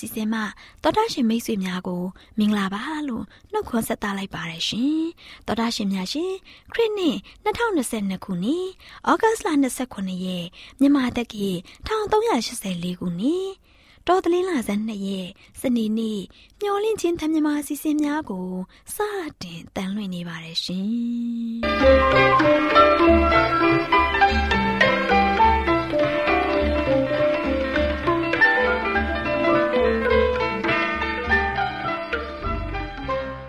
ချင်းတန်လွင့်စီစဉ်မှတော်တာရှင်မိတ်ဆွေများကိုမင်္ဂလာပါလို့နှုတ်ခွန်းဆက်သလိုက်ပါရရှင်တော်တာရှင်များရှင်ခရစ်နှစ်2022ခုနှစ်ဩဂတ်လ29ရက်မြန်မာတက္ကီ1384ခုနှစ်တော်တလင်းလာဇန်2ရက်စနေနေ့မျောလင့်ချင်းသံမြမအစီအစဉ်များကိုစတင်တန်လွင့်နေပါရရှင်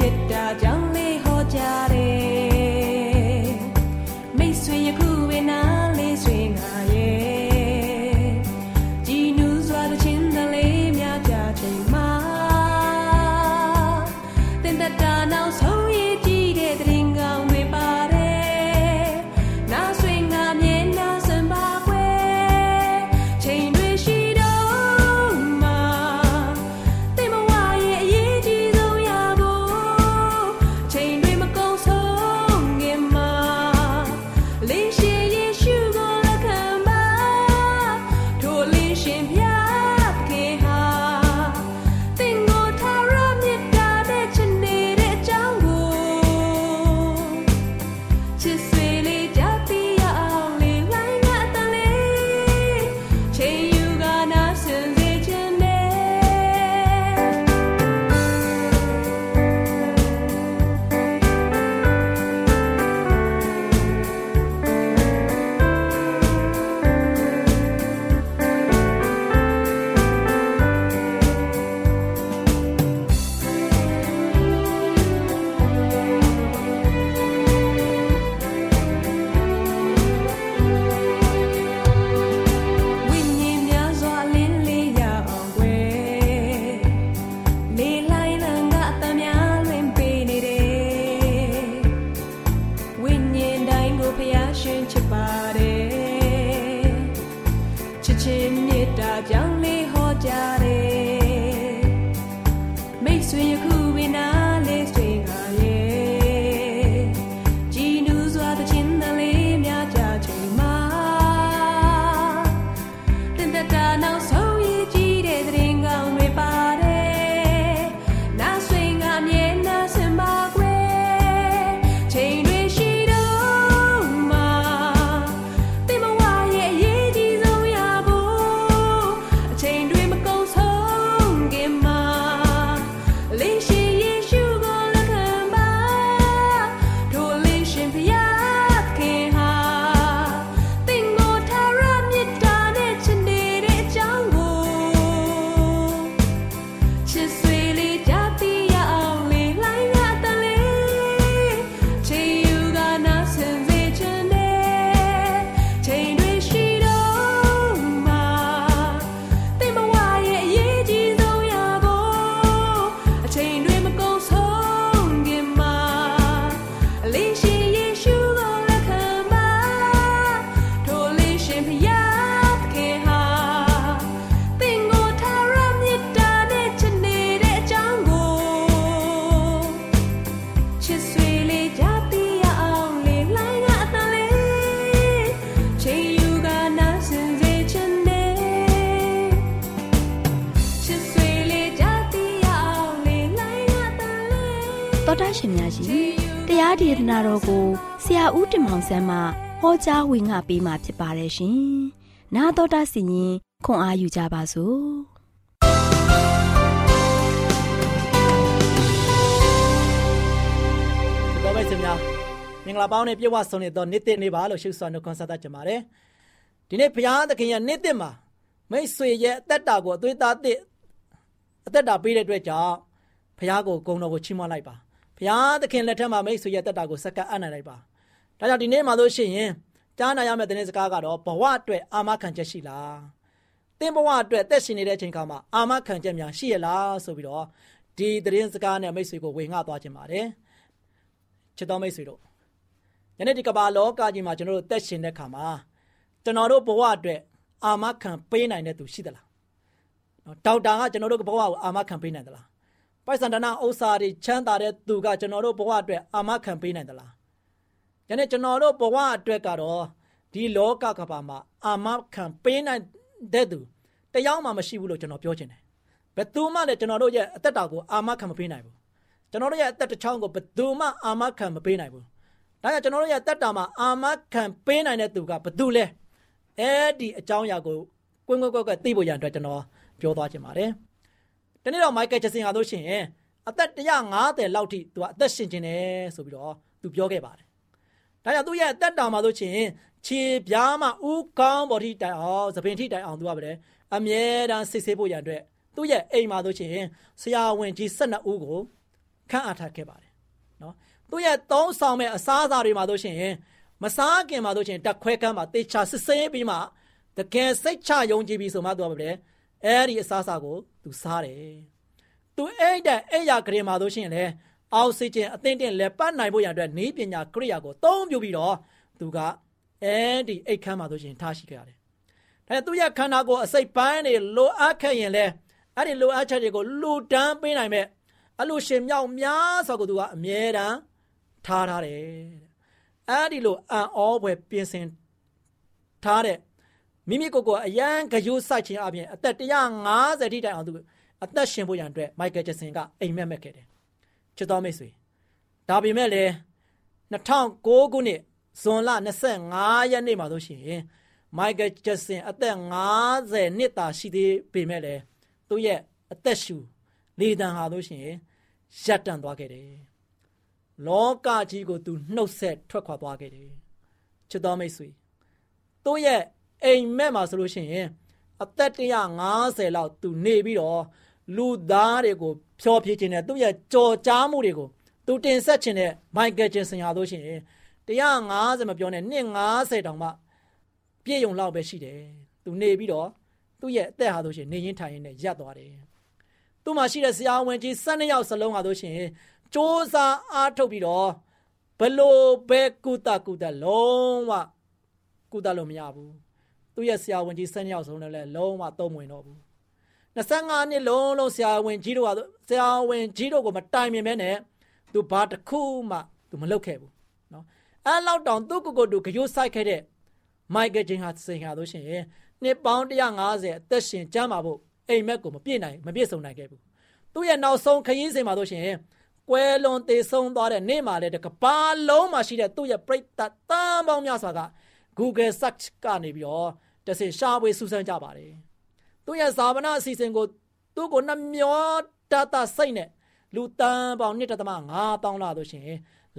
ဒေသ နာတော်ကိုဆရာဦးတင်မောင်ဆန်းမှဟောကြားဝင်ငါပေးมาဖြစ်ပါတယ်ရှင်။나တော်တာစီရင်ခွန်အားယူကြပါစို့။တော်ပဲရှင်များမင်္ဂလာပေါင်းနဲ့ပြည့်ဝဆုံးနေသောနေ့တစ်နေ့ပါလို့ရှုစွာနှုတ်ခွန်းဆက်သကြပါတယ် ဒီနေ့ဘုရားသခင်ရဲ့နေ့တစ်မှာမိတ်ဆွေရဲ့အသက်တာကိုအသွေးသားသစ်အသက်တာပေးတဲ့အတွက်ကြောင့်ဘုရားကိုဂုဏ်တော်ကိုချီးမွမ်းလိုက်ပါ ဘုရားသခင်လက်ထက်မှာမိတ်ဆွေရဲ့အသက်တာကိုစက္ကန့်အံ့နိုင်လိုက်ပါဒါကြောင့်ဒီနေ့မှာလို့ရှိရင်ကြားနာရမယ့်တဲ့စကားကတော့ဘဝအတွက်အာမခံချက်ရှိလားသင်ဘဝအတွက်သက်ရှင်နေတဲ့အချိန်ခါမှာအာမခံချက်များရှိရလားဆိုပြီးတော့ဒီသတင်းစကားနဲ့မိတ်ဆွေကိုဝေငှသွားခြင်းပါတယ်ချစ်တော်မိတ်ဆွေတို့ယနေ့ဒီကမ္ဘာလောကကြီးမှာကျွန်တော်တို့သက်ရှင်တဲ့ခါမှာကျွန်တော်တို့ဘဝအတွက်အာမခံပေးနိုင်တဲ့သူရှိသလားနော်ဒေါက်တာကကျွန်တော်တို့ဘဝကိုအာမခံပေးနိုင်သလား ပိုက်ဆံတနာဥစ္စာတွေချမ်းသာတဲ့သူကကျွန်တော်တို့ဘဝအတွက်အာမခံပေးနိုင်သလားယနေ့ကျွန်တော်တို့ဘဝအတွက်ကတော့ဒီလောကကဘာမှာအာမခံပေးနိုင်တဲ့သူတယောက်မှမရှိဘူးလို့ကျွန်တော်ပြောချင်တယ်ဘယ်သူမှလည်းကျွန်တော်တို့ရဲ့အသက်တာကိုအာမခံမပေးနိုင်ဘူးကျွန်တော်တို့ရဲ့အသက်တစ်ချောင်းကိုဘယ်သူမှအာမခံမပေးနိုင်ဘူးဒါကြောင့်ကျွန်တော်တို့ရဲ့တက်တာမှာအာမခံပေးနိုင်တဲ့သူကဘယ်သူလဲအဲ့ဒီအကြောင်းအရာကိုကွင်းကွင်းကွက်ကွက်သိဖို့ရန်အတွက်ကျွန်တော်ပြောသွားချင်ပါတယ်။ ဒီနေ့တော့မိုက်ကယ်ဂျက်ဆင်ဟာလို့ရှိရင်အသက်150လောက်ထိသူကအသက်ရှင်ခြင်းတယ်ဆိုပြီးတော့သူပြောခဲ့ပါတယ်။ဒါကြောင့်သူ့ရဲ့အသက်တာမှာလို့ရှိရင်ခြေပြားမှဥကောင်းပေါ်ထိတိုင်အောင်သပင်ထိတိုင်အောင်သူကပဲအမြဲတမ်းစစ်ဆေးဖို့ရန်အတွက်သူ့ရဲ့အိမ်မှာလို့ရှိရင်ဆရာဝန်ကြီး12ဦးကိုခန့်အပ်ထားခဲ့ပါတယ်။နော်သူ့ရဲ့သုံးဆောင်မဲ့အစားအစာတွေမှာတို့ရှင်မစားခင်မှာတို့ရှင်တက်ခွဲကမ်းမှာတေချာစစ်ဆေးပြီးမှတကယ်စိတ်ချယုံကြည်ပြီးဆိုမှသူကပဲ အဲ့ဒီအစားအစာကိုသူစားတယ်သူအဲ့တဲ့အဲ့ရကလေးမှာတို့ရှင်လေအောက်ဆီဂျင်အသင့်တင်လက်ပတ်နိုင်ဖို့ရတဲ့နေပညာကရိယာကိုသုံးပြပြီးတော့သူကအဲ့ဒီအိတ်ခမ်းမှာတို့ရှင်ထားရှိခဲ့ရတယ်ဒါသူရဲ့ခန္ဓာကိုယ်အစိတ်ပိုင်းတွေလိုအပ်ခဲ့ရင်လေအဲ့ဒီလိုအပ်ချက်တွေကိုလူတန်းပေးနိုင်မဲ့အလိုရှင်မြောက်များဆိုကိုသူကအမြဲတမ်းထားထားတယ်အဲ့ဒီလိုအံ့ဩဖွယ်ပြင်ဆင်ထားတဲ့ မိမိကိုယ်ကိုအရန်ဂယုစိုက်ခြင်းအပြင်အသက်150ထိတိုင်အောင်သူအသက်ရှင်ဖို့ရန်အတွက်မိုက်ကယ်ဂျက်ဆင်ကအိမ်မက်မက်ခဲ့တယ်ချစ်တော်မိတ်ဆွေဒါပေမဲ့လည်း2009ခုနှစ်ဇွန်လ25ရက်နေ့မှာဆိုရှင်မိုက်ကယ်ဂျက်ဆင်အသက်50နှစ်သာရှိသေးပေမဲ့လည်းသူ့ရဲ့အသက်ရှူလေတံဟာဆိုရှင်ရပ်တန့်သွားခဲ့တယ်လောကကြီးကိုသူနှုတ်ဆက်ထွက်ခွာသွားခဲ့တယ်ချစ်တော်မိတ်ဆွေသူ့ရဲ့ အိမ်မက်မှာဆိုလို့ရှိရင်အသက်150လောက်သူနေပြီးတော့လူသားတွေကိုဖျော်ဖြေခြင်းနဲ့သူ့ရဲ့ကြော်ကြားမှုတွေကိုသူတင်ဆက်ခြင်းနဲ့မိုက်ကယ်ဂျင်ဆင်ဟာလို့ရှိရင်150မပြောနဲ့250တောင်မှပြည့်ုံလောက်ပဲရှိတယ်သူနေပြီးတော့သူ့ရဲ့အသက်ဟာလို့ရှိရင်နေရင်ထိုင်ရင်နဲ့ရပ်သွားတယ်သူ့မှာရှိတဲ့ဆရာဝန်ကြီး12ယောက်စလုံးဟာလို့ရှိရင်စ조사အားထုတ်ပြီးတော့ဘလို့ပဲကုသကုသလုံးဝကုသလို့မရဘူး သူ့ရဲ့ဆရာဝန်ကြီး၁၂ယောက်ဆုံးလည်းလုံးဝသုံးဝင်တော့ဘူး25နှစ်လုံးလုံးဆရာဝန်ကြီးတို့ကဆရာဝန်ကြီးတို့ကိုမတိုင်မြင်မဲနဲ့သူဘာတစ်ခုမှသူမလုပ်ခဲ့ဘူးเนาะအဲလောက်တောင်သူ့ကိုယ်ကိုယ်သူကြိုးဆိုင်ခဲ့တဲ့မိုက်ကယ်ဂျင်ဟာစင်ဟာလို့ရှိရင်နှစ်ပေါင်း150အသက်ရှင်ကျမ်းမာဖို့အိမ်မက်ကိုမပြည့်နိုင်မပြည့်စုံနိုင်ခဲ့ဘူးသူ့ရဲ့နောက်ဆုံးခရီးစဉ်မှာလို့ရှိရင်ကွဲလွန်သေးဆုံးသွားတဲ့နေ့မှာလည်းတကဘာလုံးမှာရှိတဲ့သူ့ရဲ့ပြိတ္တတန်ပေါင်းများစွာက Google search ကနေပြီးတော့ တဆင်ရှာဖွေစူးစမ်းကြပါတယ်။သူ့ရဲ့ဇာဝနာအစီအစဉ်ကိုသူ့ကိုနှမျောတတစိတ်နဲ့လူတန်ပေါင်း1.5တောင်းလာလို့ရှင်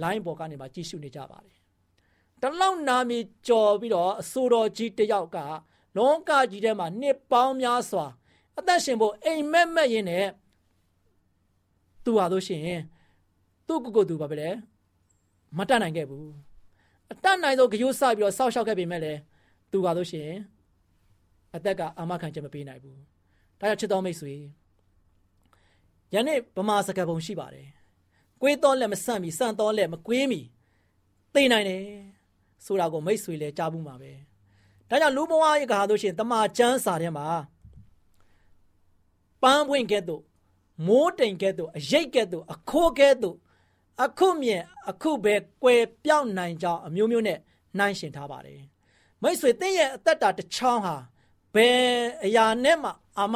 line ပေါ်ကနေမှကြည့်ရှုနေကြပါတယ်။တလောက်နာမည်ကြော်ပြီးတော့အဆိုတော်ကြီးတယောက်ကလောကကြီးထဲမှာနှစ်ပေါင်းများစွာအသက်ရှင်ဖို့အိမ်မက်မက်ရင်းနဲ့သူဟာလို့ရှိရင်သူ့ကိုယ်ကိုယ်သူပါပဲလေမတတ်နိုင်ခဲ့ဘူးအတတ်နိုင်ဆုံးကြိုးစပြီးတော့စောက်ရှောက်ခဲ့ပေမဲ့လည်း သူပါလို့ရှိရင်အသက်ကအမခံချက်မပေးနိုင်ဘူးဒါကြောင့်ချစ်တော်မိတ်ဆွေယနေ့ဗမာစကားပုံရှိပါတယ်ကွေးတော်လက်မဆန့်မီဆန့်တော်လက်မကွေးမီသိနိုင်တယ်ဆိုတာကိုမိတ်ဆွေလည်းကြားဘူးမှာပဲဒါကြောင့်လူဘဝရဲ့ကဟာလို့ရှိရင်တမန်ကျမ်းစာထဲမှာပန်းပွင့်ကဲ့သို့မိုးတိမ်ကဲ့သို့အရိတ်ကဲ့သို့အခိုးကဲ့သို့အခုမြင်အခုပဲကွယ်ပြောင်းနိုင်ကြောင်းအမျိုးမျိုးနဲ့နှိုင်းရှင်ထားပါတယ် မိတ်ဆွေသင်ရဲ့အသက်တာတစ်ချောင်းဟာဘယ်အရာနဲ့မှအာမ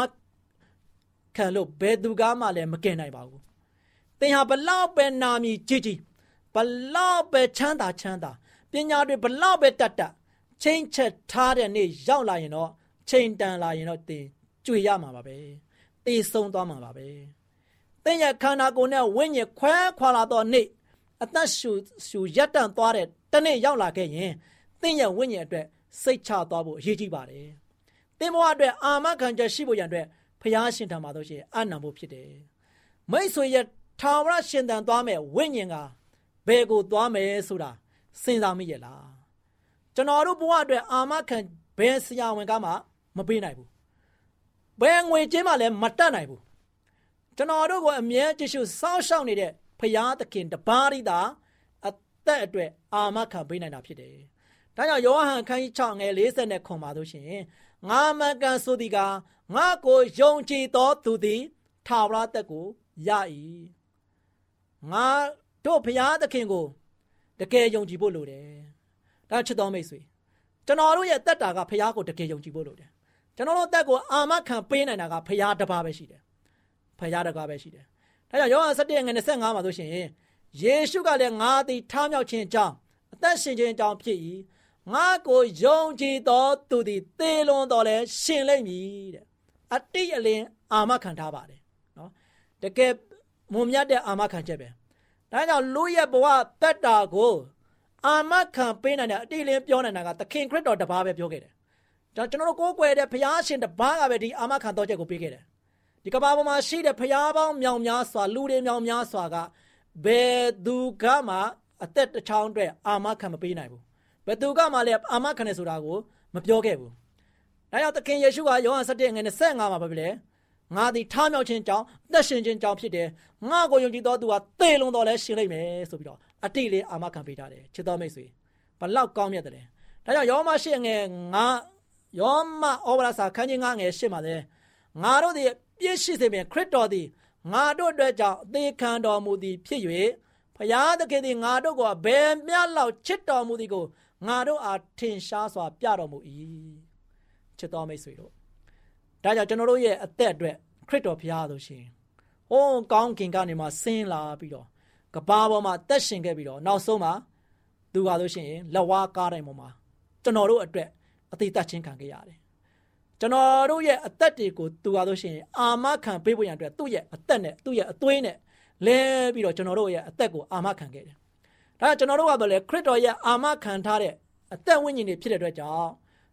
ခံလို့ဘယ်သူကမှလည်းမကင်နိုင်ပါဘူးသင်ဟာဘလောက်ပဲနာမည်ကြီးကြီးဘလောက်ပဲချမ်းသာချမ်းသာပညာတွေဘလောက်ပဲတတ်တတ်ချိန်ချက်ထားတဲ့နေ့ရောက်လာရင်တော့ချိန်တန်လာရင်တော့သင်ကြွေရမှာပါပဲတေဆုံးသွားမှာပါပဲသင်ရဲ့ခန္ဓာကိုယ်နဲ့ဝိညာဉ်ခွဲခွာလာတော့နေ့အသက်ရှူရှူရက်တန့်သွားတဲ့တနေ့ရောက်လာခဲ့ရင်သင်ရဲ့ဝိညာဉ်အတွက် စိတ်ချသွားဖို့အရေးကြီးပါတယ်သင်ဘဝအတွက်အာမခံချက်ရှိဖို့ရန်အတွက်ဖျားရှင်ထံမှာတော့ရှင်အနံဖို့ဖြစ်တယ်မိတ်ဆွေရဲ့ထာဝရရှင်တန်သွားမယ်ဝိညာဉ်ကဘယ်ကိုသွားမယ်ဆိုတာစဉ်းစားမိရဲ့လားကျွန်တော်တို့ဘဝအတွက်အာမခံဘယ်ဆရာဝန်ကမှမပေးနိုင်ဘူးဘယ်ငွေကြေးမှလည်းမတတ်နိုင်ဘူးကျွန်တော်တို့ကိုအမြဲတရှိစောင့်ရှောက်နေတဲ့ဖရာသခင်တပါးရိတာအသက်အတွက်အာမခံပေးနိုင်တာဖြစ်တယ်။ ဒါကြောင့်ယောဟန်ခန်းကြီး6ငယ်40နဲ့ခွန်ပါလို့ရှိရင်ငါမကန်ဆိုသည်ကငါကိုယုံကြည်သောသူသည်ထာဝရသက်ကိုရ၏။ငါတို့ဖရာသခင်ကိုတကယ်ယုံကြည်ဖို့လိုတယ်။ဒါချစ်တော်မိတ်ဆွေကျွန်တော်တို့ရဲ့တက်တာကဖရာကိုတကယ်ယုံကြည်ဖို့လိုတယ်။ကျွန်တော်တို့တက်ကိုအာမခံပေးနိုင်တာကဖရာတစ်ပါးပဲရှိတယ်ဖရာတကားပဲရှိတယ်။ဒါကြောင့်ယောဟန်7ငွေ25မှာဆိုရှင်ယေရှုကလည်းငါသည်ထားမြောက်ခြင်းအကြောင်းအသက်ရှင်ခြင်းအကြောင်းဖြစ်၏။ ငါကိုယုံကြည်သောသူသည်သေလွန်တော်လဲရှင်လိမ့်မည်တဲ့အတိအလင်းအာမခံထားပါတယ်နော်။တကယ်မုံမြတ်တဲ့အာမခံချက်ပဲ။ဒါကြောင့်လူရဲ့ဘဝတက်တာကိုအာမခံပေးနိုင်တဲ့အတိအလင်းပြောနိုင်တာကသခင်ခရစ်တော်တပါးပဲပြောခဲ့တယ်။ဒါကျွန်တော်တို့ကိုးကွယ်တဲ့ဘုရားရှင်တပါးကပဲဒီအာမခံတော်ချက်ကိုပေးခဲ့တယ်။ဒီကမ္ဘာပေါ်မှာရှိတဲ့ဖျားပေါင်းမြောင်များစွာလူတွေမြောင်များစွာကဘယ်သူကမှအသက်တစ်ချောင်းအတွက်အာမခံမပေးနိုင်ဘူး ဘယ်သူကမှလည်းအာမခံတယ်ဆိုတာကိုမပြောခဲ့ဘူးဒါကြောင့်သခင်ယေရှုကယောဟန်7ငွေ25မှာပြောပြလေငါသည်ထားမြောက်ခြင်းကြောင့်အသက်ရှင်ခြင်းကြောင့်ဖြစ်တယ်ငါကိုယုံကြည်သောသူဟာသေလွန်တော်လဲရှင်လိမ့်မယ်ဆိုပြီးတော့အတိလေးအာမခံပေးထားတယ်ချစ်တော်မိတ်ဆွေဘလောက်ကောင်းမြတ်တယ်ဒါကြောင့်ယောမရှိငယ်ငါယောမဩဝါဒစာခန်းကြီး9ငယ်8မှာလဲငါတို့သည်ပြည့်ရှိစေပင်ခရစ်တော်သည်ငါတို့အတွက်ကြောင့်အသေးခံတော်မူသည်ဖြစ်၍ဖျားသခင်သည်ငါတို့ကိုဘယ်မျှလောက်ချစ်တော်မူသည်ကို ငါတို့အားထင်ရှားစွာပြတော်မူ၏ချစ်တော်မိတ်ဆွေတို့ဒါကြောင့်ကျွန်တော်တို့ရဲ့အသက်အတွက်ခရစ်တော်ဖျားဆိုရှင်ဟိုးကောင်းကင်ကနေမှဆင်းလာပြီးတော့ကဘာပေါ်မှာတက်ရှင်ခဲ့ပြီးတော့နောက်ဆုံးမှာသူပါလို့ရှိရင်လက်ဝါးကားတိုင်းပေါ်မှာကျွန်တော်တို့အတွက်အသေးသက်ချင်းခံခဲ့ရတယ်ကျွန်တော်တို့ရဲ့အသက်တွေကိုသူပါလို့ရှိရင်အာမခံပေးဖို့ရန်အတွက်သူ့ရဲ့အသက်နဲ့သူ့ရဲ့အသွေးနဲ့လဲပြီးတော့ကျွန်တော်တို့ရဲ့အသက်ကိုအာမခံခဲ့တယ်။ ဒါကျွန်တော်တို့ကတော့လေခရစ်တော်ရဲ့အာမခံထားတဲ့အသက်ဝိညာဉ်တွေဖြစ်တဲ့အတွက်ကြောင့်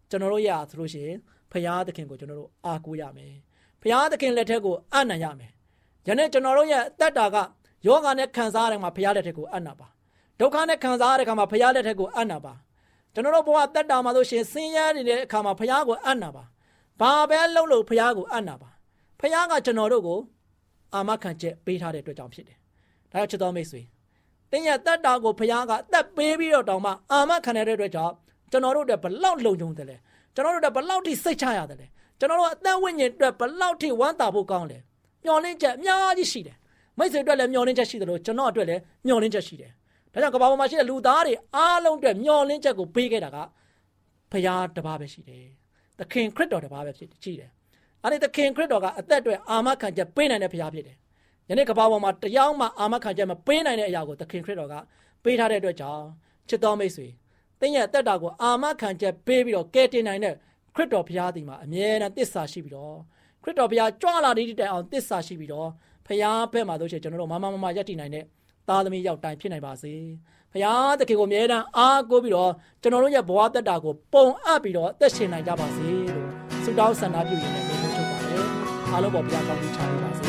ကျွန်တော်တို့ရဆိုလို့ရှိရင်ဖရာသခင်ကိုကျွန်တော်တို့အားကိုးရမယ်။ဖရာသခင်လက်ထက်ကိုအနံ့ရမယ်။ယနေ့ကျွန်တော်တို့ရဲ့အသက်တာကယောဂာနဲ့ခံစားရတဲ့မှာဖရာလက်ထက်ကိုအနံ့ပါ။ဒုက္ခနဲ့ခံစားရတဲ့အခါမှာဖရာလက်ထက်ကိုအနံ့ပါ။ကျွန်တော်တို့ဘဝတက်တာမှာဆိုရှင်ဆင်းရဲနေတဲ့အခါမှာဖရာကိုအနံ့ပါဘာပဲလုပ်လို့ဖះကိုအံ့နာပါဖះကကျွန်တော်တို့ကိုအာမခံချက်ပေးထားတဲ့အတွက်ကြောင့်ဖြစ်တယ်ဒါကြောင့်ချစ်တော်မိတ်ဆွေ တင်းရဲ့တက်တာကိုဖះကအသက်ပေးပြီးတော့တောင်မှအာမခံတဲ့အတွက်ကြောင့်ကျွန်တော်တို့အတွက်ဘလောက်လုံခြုံတယ်လဲကျွန်တော်တို့အတွက်ဘလောက်ထိစိတ်ချရတယ်လဲကျွန်တော်တို့အသက်ဝိညာဉ်အတွက်ဘလောက်ထိဝမ်းသာဖို့ကောင်းလဲမျောလင်းချက်အများကြီးရှိတယ်မိတ်ဆွေအတွက်လည်းမျောလင်းချက်ရှိတယ်လို့ကျွန်တော်အတွက်လည်းမျောလင်းချက်ရှိတယ်ဒါကြောင့်ကမ္ဘာပေါ်မှာရှိတဲ့လူသားတွေအားလုံးအတွက်မျောလင်းချက်ကိုပေးခဲ့တာကဖះတပါးပဲရှိတယ်သခင်ခရစ်တော်တပါးပဲဖြစ်ကြည့်တယ်။အဲ့ဒီသခင်ခရစ်တော်ကအသက်အတွက်အာမခံချက်ပေးနိုင်တဲ့ဘုရားဖြစ်တယ်။ ယနေ့ကမ္ဘာပေါ်မှာတရားမှအာမခံချက်မပေးနိုင်တဲ့အရာကိုသခင်ခရစ်တော်ကပေးထားတဲ့အတွက်ကြောင့်ချစ်တော်မိတ်ဆွေတင်းရဲ့အသက်တာကိုအာမခံချက်ပေးပြီးတော့ကယ်တင်နိုင်တဲ့ခရစ်တော်ဘုရားဒီမှာအမြဲတမ်းတစ္ဆာရှိပြီးတော့ခရစ်တော်ဘုရားကြွလာတဲ့တိုင်အောင်တစ္ဆာရှိပြီးတော့ဘုရားဘက်မှာတို့ချေကျွန်တော်တို့မမမမယက်တည်နိုင်တဲ့သားသမီးရောက်တိုင်းဖြစ်နိုင်ပါစေဘုရားသခင်ကိုအမြဲတမ်းအားကိုးပြီးတော့ကျွန်တော်တို့ရဲ့ဘဝတက်တာကိုပုံအပ်ပြီးတော့အသက်ရှင်နိုင်ကြပါစေလို့ဆုတောင်းဆန္ဒပြုရင်းနဲ့ပြောချုပ်ပါတယ်အားလုံးပေါ်ဘုရားကောင်းချီးချပေးပါစေ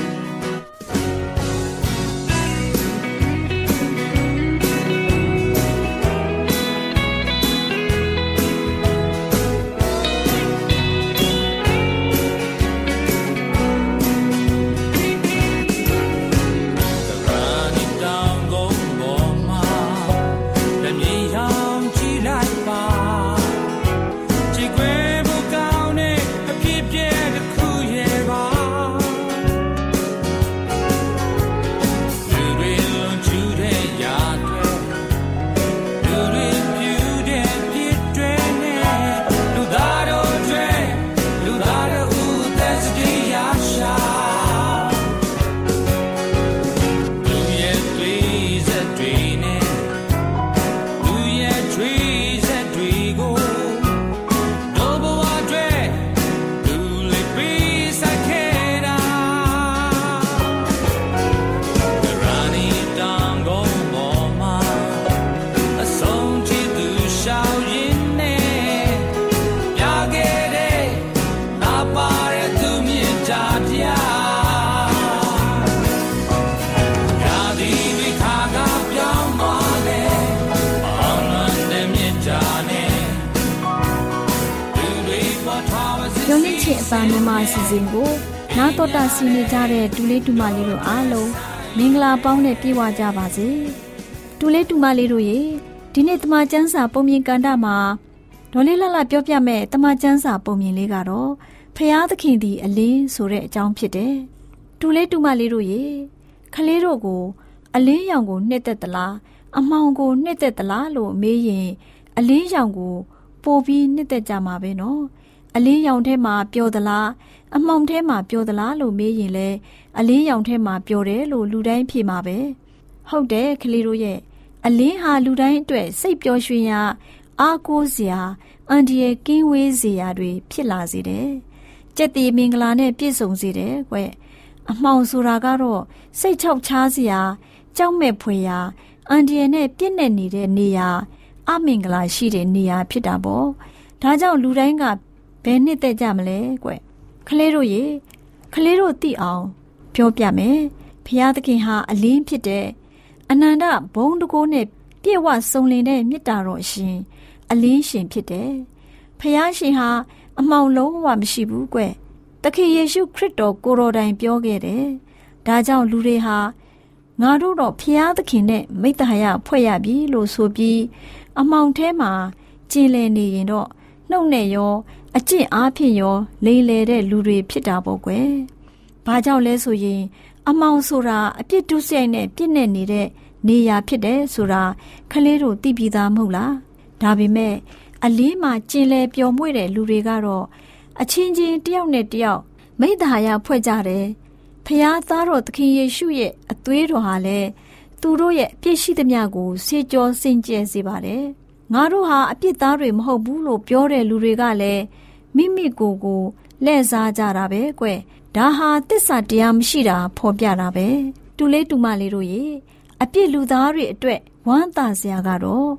ချင်းအသားမြန်မာအစီအစဉ်ကိုနာတော်တာဆင်းနေကြတဲ့ဒူလေးဒူမလေးတို့အားလုံးမင်္ဂလာပေါင်းနဲ့ပြည့်ဝကြပါစေဒူလေးဒူမလေးတို့ရေဒီနေ့တမချန်းစာပုံမြင်ကန်တာမှာဒေါ်လေးလှလှပြောပြမဲ့တမချန်းစာပုံမြင်လေးကတော့ဖျားသခင်ဒီအလင်းဆိုတဲ့အကြောင်းဖြစ်တယ်ဒူလေးဒူမလေးတို့ရေခလေးတို့ကို အလင်းရောင်ကိုနှစ်သက်သလားအမောင်ကိုနှစ်သက်သလားလို့မေးရင်အလင်းရောင်ကို ပို့ပြီးနှစ်သက်ကြမှာပဲနော် အလင်းရောင်ထဲမှာပျော်သလားအမှောင်ထဲမှာပျော်သလားလို့မေးရင်လဲအလင်းရောင်ထဲမှာပျော်တယ်လို့လူတိုင်းဖြေမှာပဲဟုတ်တယ်ကလေးတို့ရဲ့အလင်းဟာလူတိုင်းအတွက်စိတ်ပျော်ရွှင်ရာအားကိုးစရာအန်ဒီရဲ့ကင်းဝေးစရာတွေဖြစ်လာစေတယ်ကြက်တီမင်္ဂလာနဲ့ပြည့်စုံစေတယ်ကွအမှောင်ဆိုတာကတော့စိတ်ချောက်ချားစရာကြောက်မဲ့ဖွယ်ရာအန်ဒီရဲ့နဲ့ပြည့်နေနေတဲ့နေရာအမင်္ဂလာရှိတဲ့နေရာဖြစ်တာပေါ့ဒါကြောင့်လူတိုင်းက ဘယ်နှစ်သက်ကြမလဲကွခလေးတို့ရေခလေးတို့သိအောင်ပြောပြမယ်ဖျားသခင်ဟာအလင်းဖြစ်တဲ့အနန္တဘုံတကိုးနဲ့ပြည့်ဝစုံလင်တဲ့မေတ္တာတော်ရှင်အလင်းရှင်ဖြစ်တယ်ဖျားရှင်ဟာအမှောင်လုံးဝမရှိဘူးကွတခင်ယေရှုခရစ်တော်ကိုတော်တိုင်ပြောခဲ့တယ်ဒါကြောင့်လူတွေဟာငါတို့တော့ဖျားသခင်နဲ့မိတ္တဟာယဖွဲ့ရပြီလို့ဆိုပြီးအမှောင်ထဲမှာကျင်လည်နေရင်တော့နှုတ်နဲ့ရော အကျင့်အားဖြင့်ရောလိမ်လည်တဲ့လူတွေဖြစ်တာပေါ့ကွယ်။ဘာကြောင့်လဲဆိုရင် အမောင်ဆိုတာအပြစ်ဒုစရိုက်နဲ့ပြစ်နေနေတဲ့နေရာဖြစ်တယ်ဆိုတာခလေးတို့သိပြီးသားမဟုတ်လား။ဒါပေမဲ့အလင်းမှာကျင်လည်ပျော်မွေ့တဲ့လူတွေကတော့အချင်းချင်းတယောက်နဲ့တယောက်မိသားရဖွဲ့ကြတယ်။ဖျားသားတော်သခင်ယေရှုရဲ့အသွေးတော်ဟာလည်းသူတို့ရဲ့အပြစ်ရှိသမျှကိုစေကြောစင်ကြယ်စေပါတယ်။ငါတို့ဟာအပြစ်သားတွေမဟုတ်ဘူးလို့ပြောတဲ့လူတွေကလည်း မိမိကိုယ်ကိုလှည့်စားကြတာပဲကွဒါဟာတစ္ဆာတရားမရှိတာဖော်ပြတာပဲတူလေးတူမလေးတို့ရေအပြစ်လူသားတွေအတွက်ဝမ်းသာစရာကတော့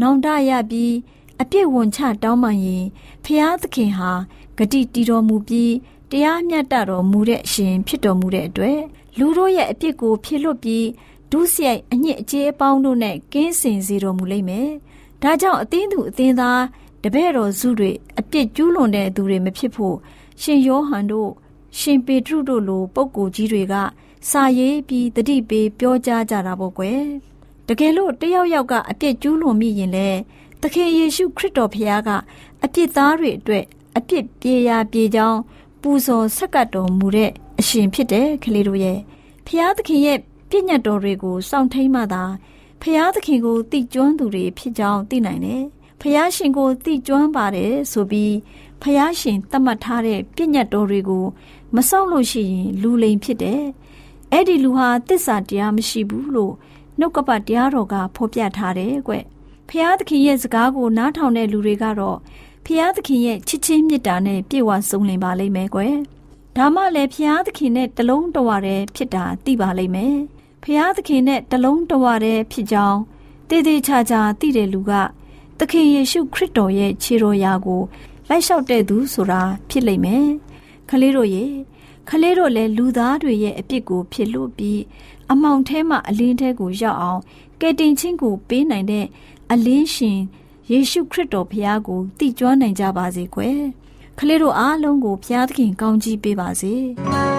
နောင်တရပြီးအပြစ်ဝန်ချတောင်းပန်ရင်ဖျားသခင်ဟာဂတိတီတော်မူပြီးတရားမျှတတော်မူတဲ့အရှင်ဖြစ်တော်မူတဲ့အတွက်လူတို့ရဲ့အပြစ်ကိုဖြေလွတ်ပြီးဒုစရိုက်အညစ်အကြေးအပေါင်းတို့နဲ့ကင်းစင်စေတော်မူလိမ့်မယ်ဒါကြောင့်အသင်းသူအသင်းသားတပည့်တော်စုတွေ အပြစ်ကျူးလွန်တဲ့သူတွေမဖြစ်ဖို့ရှင်ယောဟန်တို့ရှင်ပေတရုတို့လိုပုဂ္ဂိုလ်ကြီးတွေကစာရေးပြီးတတိပေးပြောကြားကြတာပေါ့ကွယ်တကယ်လို့တယောက်ယောက်ကအပြစ်ကျူးလွန်မိရင်လေသခင်ယေရှုခရစ်တော်ဖခင်ကအပြစ်သားတွေအတွက်အပြစ်ပြေရာပြေကြောင်းပူဇော်ဆက်ကပ်တော်မူတဲ့အရှင်ဖြစ်တဲ့ကလေးတို့ရဲ့ဖခင်သခင်ရဲ့ပြည့်ညတ်တော်တွေကိုစောင့်ထိန်မှသာဖျားသခင်ကိုတိကျွမ်းသူတွေဖြစ်ကြောင်းသိနိုင်တယ်။ ဖျားရှင်ကိုတိကျွမ်းပါတယ်ဆိုပြီးဖျားရှင်သတ်မှတ်ထားတဲ့ပြည့်ညတ်တော်တွေကိုမစောင့်လို့ရှိရင်လူလိမ်ဖြစ်တယ်။အဲ့ဒီလူဟာတစ္ဆာတရားမရှိဘူးလို့နှုတ်ကပတ်တရားတော်ကဖော်ပြထားတယ်ကွ။ဖျားသခင်ရဲ့စကားကိုနားထောင်တဲ့လူတွေကတော့ဖျားသခင်ရဲ့ချစ်ချင်းမေတ္တာနဲ့ပြည့်ဝစုံလင်ပါလိမ့်မယ်ကွယ်။ဒါမှလည်းဖျားသခင်နဲ့တလုံးတဝါတည်းဖြစ်တာသိပါလိမ့်မယ်။ဖျားသခင်နဲ့တလုံးတဝတည်းဖြစ်ကြောင်းတည်တည်ချာချာသိတဲ့လူက သခင်ယေရှုခရစ်တော်ရဲ့ခြေတော်ရာကိုလိုက်လျှောက်တဲ့သူဆိုတာဖြစ်လိမ့်မယ်။ခလေးတို့ရဲ့ခလေးတို့လည်းလူသားတွေရဲ့အပြစ်ကိုဖြစ်လို့ပြီးအမောင်ထဲမှာအလင်းထဲကိုရောက်အောင်ကယ်တင်ခြင်းကိုပေးနိုင်တဲ့အလင်းရှင်ယေရှုခရစ်တော်ဖျားကိုတည်ကျွမ်းနိုင်ကြပါစေကွယ်။ခလေးတို့အားလုံးကိုဖျားသခင်ကောင်းချီးပေးပါစေ။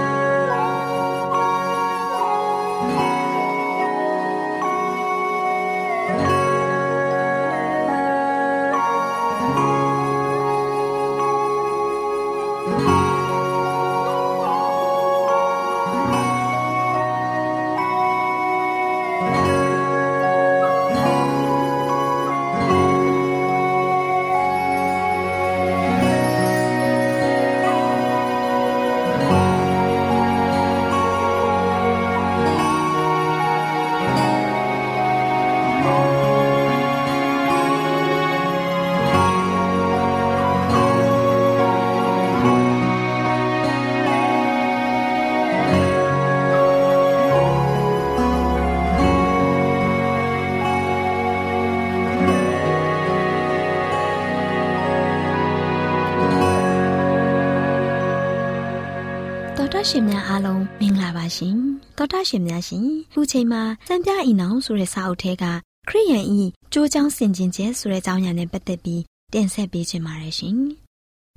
ရှင်များအားလုံးမင်္ဂလာပါရှင်သောတာရှင်များရှင်ခုချိန်မှာစံပြအီနောင်ဆိုတဲ့စာအုပ်ထဲကခရိယန်ဤကြိုးချောင်းဆင်ကျင်ကျဲဆိုတဲ့အကြောင်းအရာနဲ့ပတ်သက်ပြီးတင်ဆက်ပေးချင်ပါတယ်ရှင်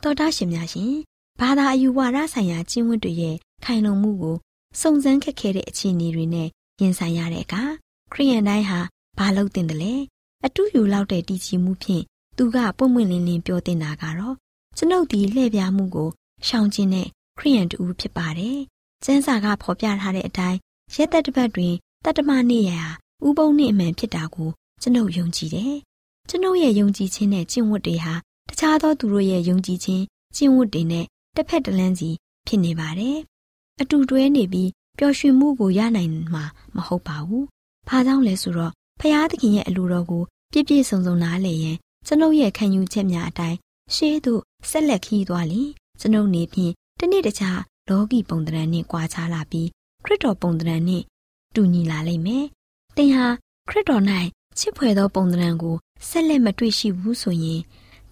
သောတာရှင်များရှင်ဘာသာအယူဝါဒဆိုင်ရာကျင့်ဝတ်တွေရဲ့ခိုင်လုံမှုကိုစုံစမ်းခက်ခဲတဲ့အခြေအနေတွေနဲ့ရင်ဆိုင်ရတဲ့အခါခရိယန်တိုင်းဟာဘာလုပ်တင်တယ်လဲအတူယူလောက်တဲ့တည်ကြည်မှုဖြင့်သူကပွင့်ပွင့်လင်းလင်းပြောတင်တာကတော့ကျွန်ုပ်ဒီလှည့်ပြားမှုကိုရှောင်ကျဉ်တဲ့ ခရိယန်တူဖြစ်ပါတယ်။ကျမ်းစာကဖော်ပြထားတဲ့အတိုင်းရက်သက်တစ်ပတ်တွင်တတ္တမနေ့ရာဥပုံနေ့အမှန်ဖြစ်တာကိုကျွန်ုပ်ယုံကြည်တယ်။ကျွန်ုပ်ရဲ့ယုံကြည်ခြင်းနဲ့ကျင့်ဝတ်တွေဟာတခြားသောသူတို့ရဲ့ယုံကြည်ခြင်းကျင့်ဝတ်တွေနဲ့တစ်ဖက်တစ်လမ်းစီဖြစ်နေပါတယ်။အတူတွဲနေပြီးပျော်ရွှင်မှုကိုရနိုင်မှာမဟုတ်ပါဘူး။ဘာကြောင့်လဲဆိုတော့ဖရာသခင်ရဲ့အလိုတော်ကိုပြည့်ပြည့်စုံစုံနားလည်ရင်ကျွန်ုပ်ရဲ့ခံယူချက်များအတိုင်းရှေးသို့ဆက်လက်ခီးသွားလျင်ကျွန်ုပ်နေဖြင့် တနေ့တခြားလောကီပုံသဏ္ဍာန်နဲ့ကွာခြားလာပြီးခရစ်တော်ပုံသဏ္ဍာန်နဲ့တူညီလာလိမ့်မယ်။သင်ဟာခရစ်တော်၌ချစ်ဖွယ်သောပုံသဏ္ဍာန်ကိုဆက်လက်မတွေ့ရှိဘူးဆိုရင်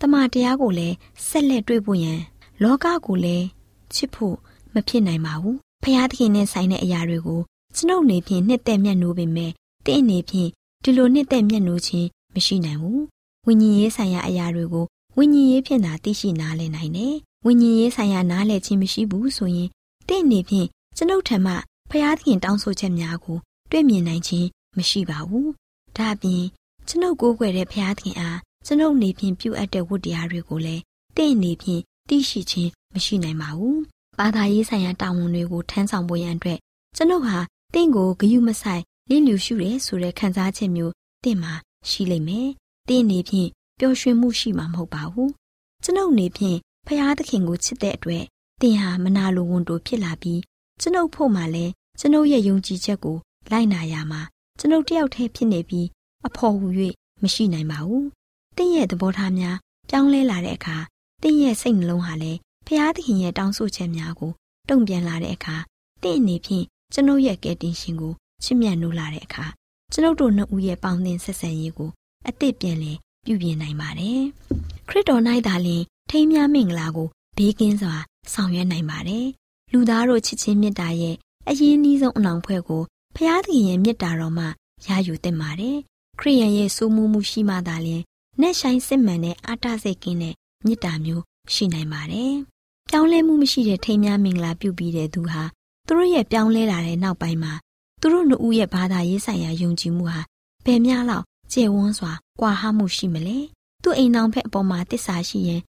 တမန်တရားကိုလည်းဆက်လက်တွေ့ဖို့ရန်လောကကိုလည်းချစ်ဖို့မဖြစ်နိုင်ပါဘူး။ဖျားသခင်နဲ့ဆိုင်တဲ့အရာတွေကိုကျွန်ုပ်နေဖြင့်နှစ်သက်မျက်နှိုးပေမဲ့တင့်အနေဖြင့်ဒီလိုနှစ်သက်မျက်နှိုးခြင်းမရှိနိုင်ဘူး။ဝိညာဉ်ရေးဆိုင်ရာအရာတွေကိုဝိညာဉ်ရေးဖြင့်သာသိရှိနားလည်နိုင်တယ်။ ဝိညာဉ်ရေးဆိုင်ရာနားလည်ခြင်းမရှိဘူးဆိုရင်တင့်အနေဖြင့်ကျွန်ုပ်ထံမှဖျားသခင်တောင်းဆိုချက်များကိုတွေ့မြင်နိုင်ခြင်းမရှိပါဘူး။ဒါ့အပြင်ကျွန်ုပ်ကိုးကွယ်တဲ့ဖျားသခင်အားကျွန်ုပ်နေဖြင့်ပြုအပ်တဲ့ဝတ္တရားတွေကိုလည်းတင့်အနေဖြင့်သိရှိခြင်းမရှိနိုင်ပါဘူး။ဘာသာရေးဆိုင်ရာတာဝန်တွေကိုထမ်းဆောင်ဖို့ရန်အတွက်ကျွန်ုပ်ဟာတင့်ကိုဂယုမဆိုင်လင်းလျူရှုရဲဆိုတဲ့ခံစားချက်မျိုးတင့်မှာရှိလိမ့်မယ်။တင့်အနေဖြင့်ပျော်ရွှင်မှုရှိမှာမဟုတ်ပါဘူး။ကျွန်ုပ်နေဖြင့် ဖျားသခင်ကိုချစ်တဲ့အတွက်တင်ဟာမနာလိုဝန်တိုဖြစ်လာပြီးကျွန်ုပ်ဖို့မှလည်းကျွန်ုပ်ရဲ့ယုံကြည်ချက်ကိုလိုက်နာရမှာကျွန်ုပ်တယောက်တည်းဖြစ်နေပြီးအဖို့ဟူ၍မရှိနိုင်ပါဘူး။တင်းရဲ့သဘောထားများပြောင်းလဲလာတဲ့အခါတင်းရဲ့စိတ်နှလုံးဟာလည်းဖျားသခင်ရဲ့တောင်းဆိုချက်များကိုတုံ့ပြန်လာတဲ့အခါတင်းအနေဖြင့်ကျွန်ုပ်ရဲ့ကယ်တင်ရှင်ကိုချစ်မြတ်နိုးလာတဲ့အခါကျွန်ုပ်တို့နှစ်ဦးရဲ့ပေါင်းသင်းဆက်ဆံရေးကိုအသစ်ပြန်လည်ပြုပြင်နိုင်ပါတယ်။ခရစ်တော်၌သာလျှင် ထိမ်းမြမင်္ဂလာကိုဘေးကင်းစွာ ဆောင်ရွက်နိုင်ပါတယ်။လူသားတို့ချစ်ချင်းမေတ္တာရဲ့အရင်နှီးဆုံးအနောင်ဖွဲ့ကိုဖျားသခင်ရဲ့မေတ္တာတော်မှရယူသင့်ပါတယ်။ခရိယန်ရဲ့စိုးမိုးမှုရှိမှသာလျှင်နဲ့ဆိုင်စစ်မှန်တဲ့အာတစိတ်ကင်းတဲ့မေတ္တာမျိုးရှိနိုင်ပါတယ်။ပြောင်းလဲမှုမရှိတဲ့ထိမ်းမြမင်္ဂလာပြုပြီးတဲ့သူဟာသူတို့ရဲ့ပြောင်းလဲလာတဲ့နောက်ပိုင်းမှာသူတို့နှစ်ဦးရဲ့ဘာသာရေးဆိုင်ရာယုံကြည်မှုဟာဘယ်များလောက်ကျေဝန်းစွာကွာဟမှုရှိမလဲ။သူ့အိမ်အောင်ဖက်အပေါ်မှာတစ္ဆာရှိရင်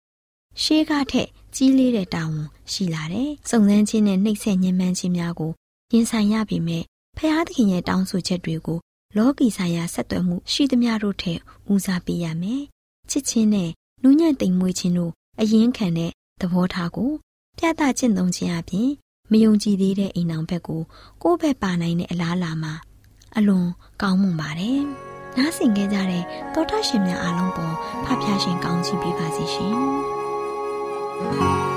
ရှေးကားထက်ကြီးလေးတဲ့တာဝန်ရှိလာတယ်။စုံစမ်းခြင်းနဲ့နှိပ်စက်ညှဉ်းပန်းခြင်းများကိုရင်ဆိုင်ရပေမဲ့ဖျားသခင်ရဲ့တောင်းဆိုချက်တွေကိုလောကီဆိုင်ရာဆက်သွယ်မှုရှိသမျှတို့ထက်ဦးစားပေးရမယ်။ချစ်ချင်းနဲ့နူးညံ့သိမ်မွေ့ခြင်းတို့အရင်ခံတဲ့သဘောထားကိုပြသကျင့်သုံးခြင်းအပြင်မယုံကြည်သေးတဲ့အိမ်အောင်ဘက်ကိုကိုယ့်ဘက်ပါနိုင်တဲ့အလားအလာမှာအလွန်ကောင်းမွန်ပါတယ်။နားဆင်ကြကြတဲ့တောထရှင်များအားလုံးပေါ်ဖဖျားရှင်ကောင်းချီးပေးပါစီရှင်။ တာ